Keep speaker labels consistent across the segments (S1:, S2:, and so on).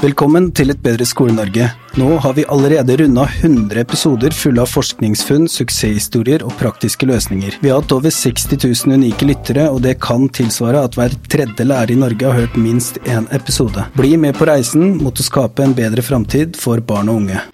S1: Velkommen til Et bedre Skole-Norge. Nå har vi allerede runda 100 episoder fulle av forskningsfunn, suksesshistorier og praktiske løsninger. Vi har hatt over 60 000 unike lyttere, og det kan tilsvare at hver tredje lærer i Norge har hørt minst én episode. Bli med på reisen mot å skape en bedre framtid for barn og unge.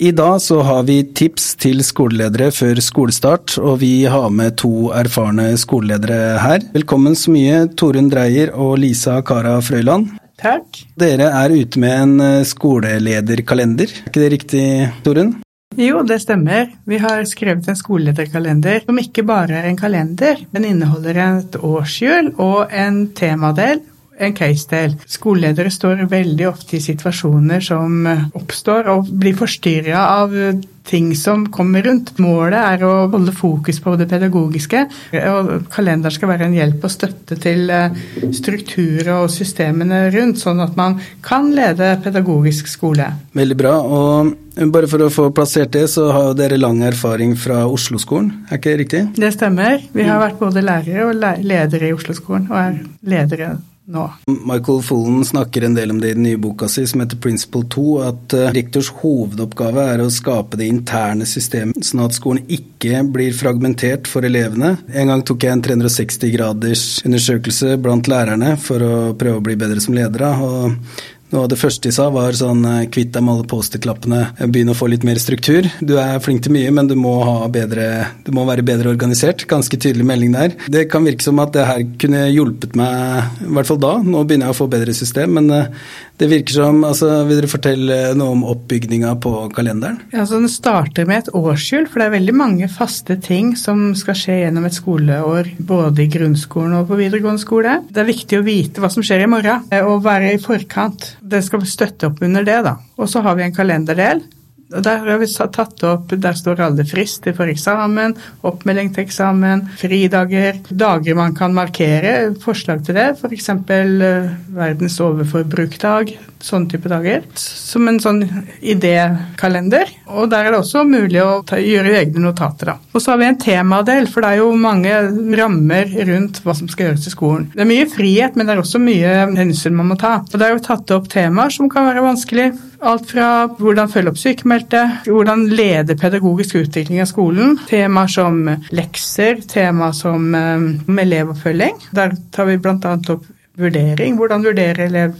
S1: I dag så har vi tips til skoleledere før skolestart, og vi har med to erfarne skoleledere her. Velkommen så mye, Torunn Dreyer og Lisa Kara Frøyland.
S2: Takk.
S1: Dere er ute med en eh, skolelederkalender, er ikke det riktig, Torunn?
S2: Jo, det stemmer. Vi har skrevet en skolelederkalender som ikke bare er en kalender, men inneholder et årshjul og en temadel en case til. Skoleledere står veldig ofte i situasjoner som oppstår og blir forstyrra av ting som kommer rundt. Målet er å holde fokus på det pedagogiske, og kalenderen skal være en hjelp og støtte til strukturer og systemene rundt, sånn at man kan lede pedagogisk skole.
S1: Veldig bra. og bare for å få plassert det, så har dere lang erfaring fra Oslo-skolen, er ikke det riktig?
S2: Det stemmer. Vi har vært både lærere og ledere i Oslo-skolen, og er ledere nå.
S1: Michael Fullen snakker en del om det i den nye boka si som heter Principle 2, at uh, rektors hovedoppgave er å skape det interne systemet, sånn at skolen ikke blir fragmentert for elevene. En gang tok jeg en 360 graders undersøkelse blant lærerne for å prøve å bli bedre som ledere. og noe av det første de sa, var sånn kvitt deg med alle Post-It-lappene, begynn å få litt mer struktur. Du er flink til mye, men du må, bedre, du må, være bedre organisert. Ganske tydelig melding der. Det kan virke som at det her kunne hjulpet meg, i hvert fall da. Nå begynner jeg å få bedre system, men det virker som altså, Vil dere fortelle noe om oppbygninga på kalenderen?
S2: Ja, så Den starter med et årshjul, for det er veldig mange faste ting som skal skje gjennom et skoleår, både i grunnskolen og på videregående skole. Det er viktig å vite hva som skjer i morgen, og være i forkant det skal støtte opp under det, da. Og så har vi en kalenderdel. Der har vi tatt opp, der står alle frister for eksamen, oppmelding til eksamen, fridager, dager man kan markere, forslag til det, f.eks. Uh, verdens overforbrukdag, sånne type dager. Som en sånn idékalender. Og der er det også mulig å ta, gjøre egne notater, da. Og så har vi en temadel, for det er jo mange rammer rundt hva som skal gjøres i skolen. Det er mye frihet, men det er også mye hensyn man må ta. Og det er jo tatt opp temaer som kan være vanskelig. Alt fra hvordan følge opp sykemeldte, hvordan lede pedagogisk utvikling av skolen, temaer som lekser, temaer som um, elevoppfølging. Der tar vi bl.a. opp vurdering. Hvordan vurdere elev,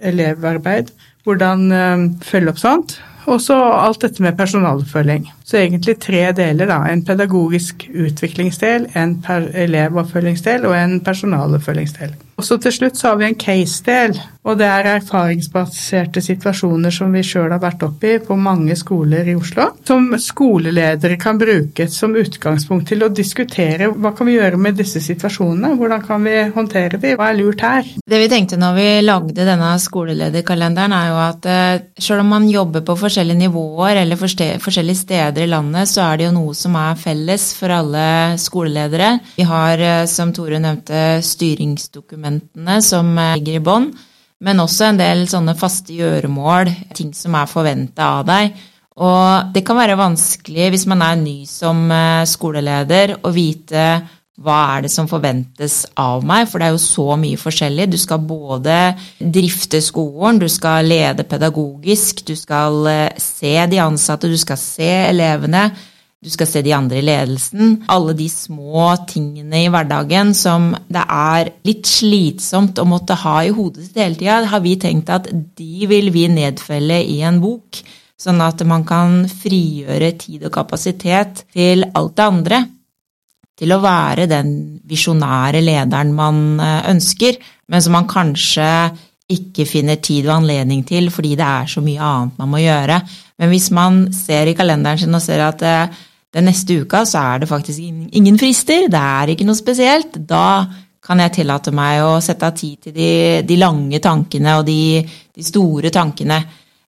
S2: elevarbeid. Hvordan um, følge opp sånt. Og så alt dette med personaloppfølging. Så egentlig tre deler. da, En pedagogisk utviklingsdel, en elevoppfølgingsdel og en personaloppfølgingsdel. Og så til slutt så har vi en case-del, og det er erfaringsbaserte situasjoner som vi sjøl har vært oppi på mange skoler i Oslo, som skoleledere kan bruke som utgangspunkt til å diskutere hva kan vi gjøre med disse situasjonene, hvordan kan vi håndtere de, hva er lurt her?
S3: Det vi tenkte når vi lagde denne skolelederkalenderen er jo at sjøl om man jobber på forskjellige nivåer eller forskjellige steder i landet, så er det jo noe som er felles for alle skoleledere. Vi har, som Tore nevnte, styringsdokumentene som eh, ligger i bånn, men også en del sånne faste gjøremål, ting som er forventa av deg. Og det kan være vanskelig hvis man er ny som eh, skoleleder, å vite hva er det som forventes av meg, for det er jo så mye forskjellig. Du skal både drifte skolen, du skal lede pedagogisk, du skal eh, se de ansatte, du skal se elevene du skal se de andre i ledelsen. Alle de små tingene i hverdagen som det er litt slitsomt å måtte ha i hodet sitt hele tida, har vi tenkt at de vil vi nedfelle i en bok. Sånn at man kan frigjøre tid og kapasitet til alt det andre. Til å være den visjonære lederen man eh, ønsker, men som man kanskje ikke finner tid og anledning til fordi det er så mye annet man må gjøre. Men hvis man ser i kalenderen sin og ser at eh, den neste uka så er det faktisk ingen frister, det er ikke noe spesielt. Da kan jeg tillate meg å sette av tid til de, de lange tankene og de, de store tankene.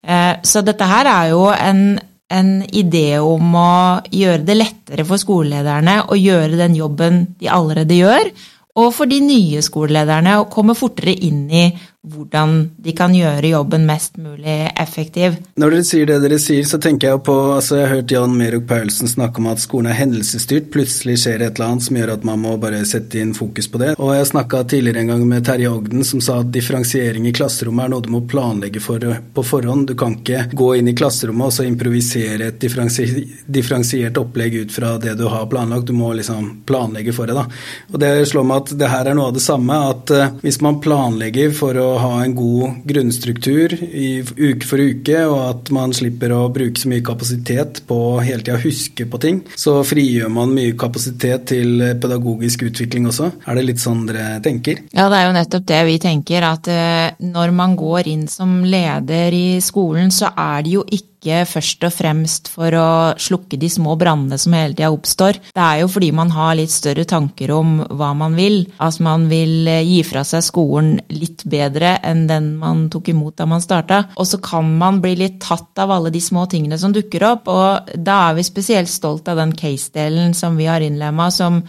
S3: Eh, så dette her er jo en, en idé om å gjøre det lettere for skolelederne å gjøre den jobben de allerede gjør, og for de nye skolelederne å komme fortere inn i hvordan de kan gjøre jobben mest mulig effektiv.
S1: Når dere sier det dere sier, så tenker jeg på altså Jeg har hørt Jan Merok Paulsen snakke om at skolen er hendelsesstyrt. Plutselig skjer et eller annet som gjør at man må bare sette inn fokus på det. Og jeg snakka tidligere en gang med Terje Ogden som sa at differensiering i klasserommet er noe du må planlegge for på forhånd. Du kan ikke gå inn i klasserommet og så improvisere et differensiert opplegg ut fra det du har planlagt. Du må liksom planlegge for det, da. Og det slår meg at det her er noe av det samme. At uh, hvis man planlegger for å ha en god grunnstruktur i uke for uke, og at man slipper å bruke så mye kapasitet på hele tida huske på ting, så frigjør man mye kapasitet til pedagogisk utvikling også. Er det litt sånn dere tenker?
S3: Ja, det er jo nettopp det vi tenker. At uh, når man går inn som leder i skolen, så er det jo ikke først og fremst for å slukke de små brannene som hele tida oppstår. Det er jo fordi man har litt større tanker om hva man vil. At man vil eh, gi fra seg skolen litt bedre enn den man tok imot da man starta. Og så kan man bli litt tatt av alle de små tingene som dukker opp, og da er vi spesielt stolt av den case-delen som vi har innlemma, som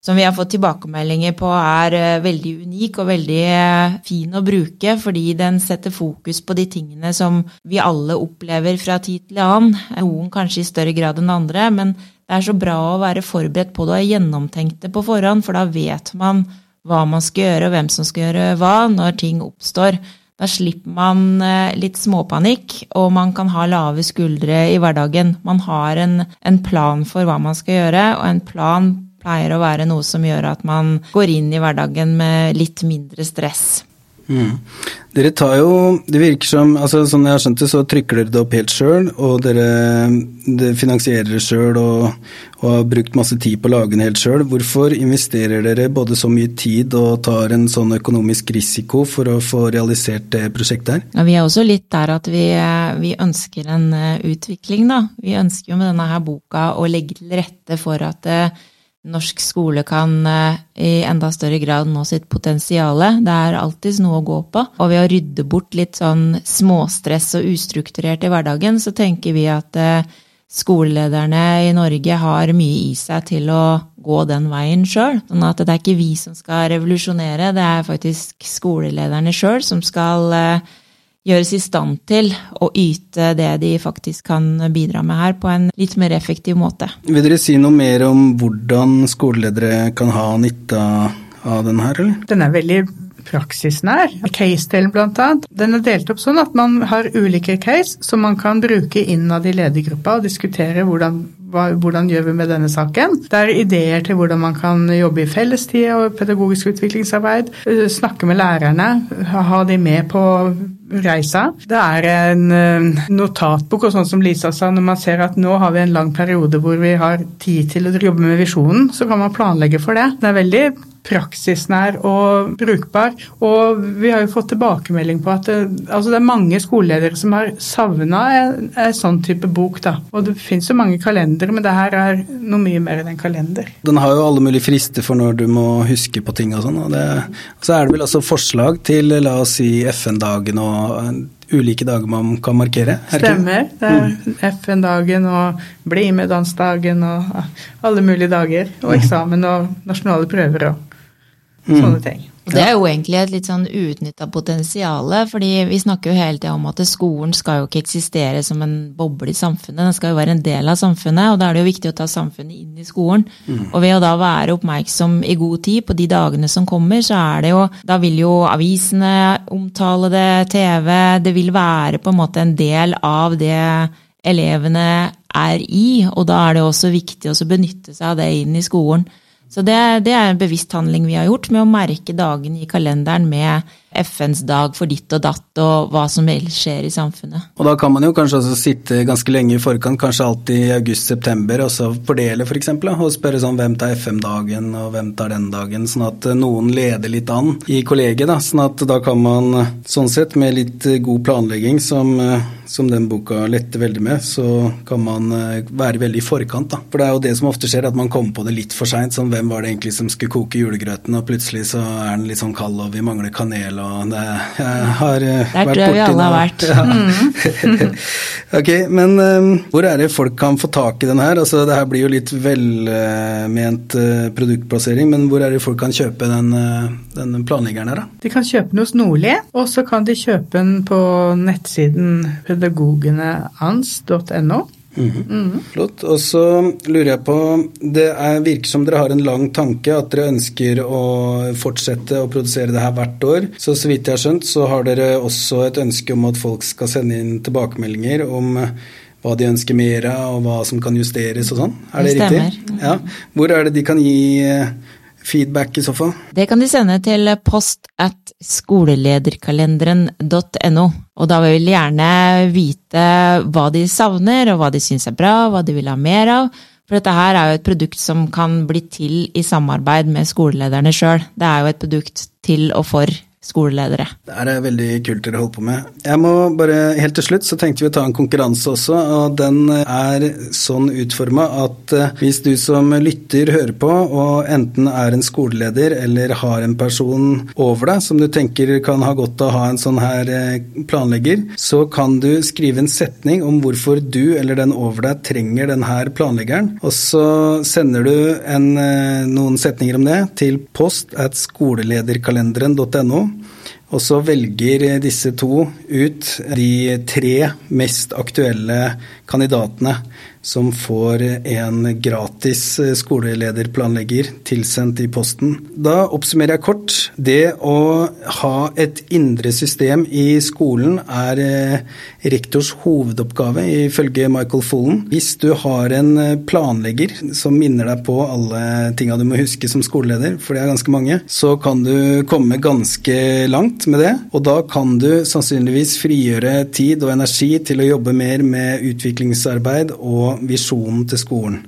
S3: som vi har fått tilbakemeldinger på er eh, veldig unik og veldig eh, fin å bruke, fordi den setter fokus på de tingene som vi alle opplever fra tid til annen. Noen kanskje i større grad enn andre, men det er så bra å være forberedt på det og gjennomtenkt det på forhånd, for da vet man hva man skal gjøre, og hvem som skal gjøre hva, når ting oppstår. Da slipper man eh, litt småpanikk, og man kan ha lave skuldre i hverdagen. Man har en, en plan for hva man skal gjøre, og en plan pleier å være noe som gjør at man går inn i hverdagen med litt mindre stress.
S1: Mm. Dere tar jo Det virker som altså Sånn jeg har skjønt det, så trykker dere det opp helt sjøl, og dere finansierer det sjøl og, og, har brukt masse tid på å lage den helt sjøl. Hvorfor investerer dere både så mye tid og tar en sånn økonomisk risiko for å få realisert det prosjektet her?
S3: Ja, vi er også litt der at vi, vi ønsker en eh, utvikling, da. Vi ønsker jo med denne her boka å legge til rette for at uh, norsk skole kan eh, i enda større grad nå sitt potensial. Det er alltids noe å gå på. Og ved å rydde bort litt sånn småstress og ustrukturert i hverdagen, så tenker vi at eh, skolelederne i Norge har mye i seg til å gå den veien sjøl. Sånn at det er ikke vi som skal revolusjonere, det er faktisk skolelederne sjøl som skal uh, gjøres i stand til å yte det de faktisk kan bidra med her, på en litt mer effektiv måte.
S1: Vil dere si noe mer om hvordan skoleledere kan ha nytte av den her, eller?
S2: Den er veldig praksisnær. Case-delen bl.a. Den er delt opp sånn at man har ulike case som man kan bruke innad i ledergruppa og diskutere hvordan, hva, hvordan gjør vi med denne saken. Det er ideer til hvordan man kan jobbe i fellestid og pedagogisk utviklingsarbeid. Snakke med lærerne, ha de med på reisa. Det er en uh, notatbok, og sånn som Lisa sa, når man ser at nå har vi en lang periode hvor vi har tid til å jobbe med visjonen, så kan man planlegge for det. Det er veldig praksisnær og brukbar. Og vi har jo fått tilbakemelding på at det, altså det er mange skoleledere som har savna en, en, sånn type bok. da. Og det finnes jo mange kalendere, men det her er noe mye mer enn en kalender.
S1: Den har jo alle mulige frister for når du må huske på ting og sånn. Og, og så er det vel også forslag til la oss si FN-dagen og ulike dager man kan markere?
S2: Stemmer. Det er mm. FN-dagen og bli med dansdagen og alle mulige dager. Og mm. eksamen og nasjonale prøver og. Sånne ting.
S3: Og det er jo egentlig et litt sånn uutnytta potensial, fordi vi snakker jo hele tida om at skolen skal jo ikke eksistere som en boble i samfunnet, den skal jo være en del av samfunnet, og da er det jo viktig å ta samfunnet inn i skolen. Mm. Og ved å da være oppmerksom i god tid på de dagene som kommer, så er det jo Da vil jo avisene omtale det, TV Det vil være på en måte en del av det elevene er i, og da er det også viktig å benytte seg av det inn i skolen. Så det, det, er en bevisst handling vi har gjort med å merke dagene i kalenderen med FNs dag for ditt og datt, og hva som ellers skjer i samfunnet.
S1: Og da kan man jo kanskje også sitte ganske lenge i forkant, kanskje alltid i august-september, og så fordele f.eks. For og spørre sånn hvem tar FM-dagen, og hvem tar den dagen, sånn at noen leder litt an i kollegiet. da, Sånn at da kan man sånn sett med litt god planlegging som som den boka letter veldig med, så kan man eh, være veldig i forkant. Da. For det er jo det som ofte skjer, at man kommer på det litt for seint. Sånn hvem var det egentlig som skulle koke julegrøten, og plutselig så er den litt sånn kald, og vi mangler kanel, og det Jeg har
S3: uh, Der tror jeg vi alle har vært. Ja.
S1: Mm. ok, men um, hvor er det folk kan få tak i den her? Altså det her blir jo litt velment uh, produktplassering, men hvor er det folk kan kjøpe den, uh, den planleggeren her, da?
S2: De kan kjøpe den hos Nordli, og så kan de kjøpe den på nettsiden pedagogeneans.no.
S1: Mm -hmm. mm -hmm. Flott. Og så lurer jeg på Det er, virker som dere har en lang tanke, at dere ønsker å fortsette å produsere det her hvert år. Så så vidt jeg har skjønt, så har dere også et ønske om at folk skal sende inn tilbakemeldinger om hva de ønsker mer av, og hva som kan justeres og sånn. Er det, det riktig? Ja. Hvor er det de kan gi feedback i så fall?
S3: Det kan de sende til post at skolelederkalenderen.no. Og da vil de gjerne vite hva de savner, og hva de syns er bra, hva de vil ha mer av. For dette her er jo et produkt som kan bli til i samarbeid med skolelederne sjøl. Det er jo et produkt til og for skoleledere.
S1: Det er veldig kult dere holder på med. Jeg må bare, Helt til slutt så tenkte vi å ta en konkurranse også, og den er sånn utforma at eh, hvis du som lytter hører på og enten er en skoleleder eller har en person over deg som du tenker kan ha godt av å ha en sånn her eh, planlegger, så kan du skrive en setning om hvorfor du eller den over deg trenger den her planleggeren, og så sender du en, eh, noen setninger om det til post at skolelederkalenderen.no. Og så velger disse to ut de tre mest aktuelle kandidatene som får en gratis skolelederplanlegger tilsendt i posten. Da oppsummerer jeg kort. Det å ha et indre system i skolen er eh, rektors hovedoppgave, ifølge Michael Fullen. Hvis du har en planlegger som minner deg på alle tinga du må huske som skoleleder, for det er ganske mange, så kan du komme ganske langt med det. Og da kan du sannsynligvis frigjøre tid og energi til å jobbe mer med utviklingsarbeid og visjonen til skolen.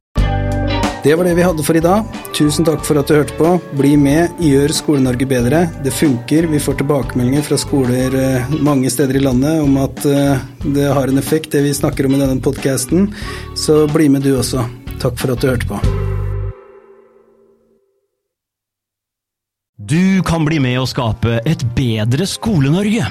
S1: Det var det vi hadde for i dag. Tusen takk for at du hørte på. Bli med, gjør Skole-Norge bedre. Det funker. Vi får tilbakemeldinger fra skoler eh, mange steder i landet om at eh, det har en effekt, det vi snakker om i denne podkasten. Så bli med du også. Takk for at du hørte på.
S4: Du kan bli med å skape et bedre Skole-Norge.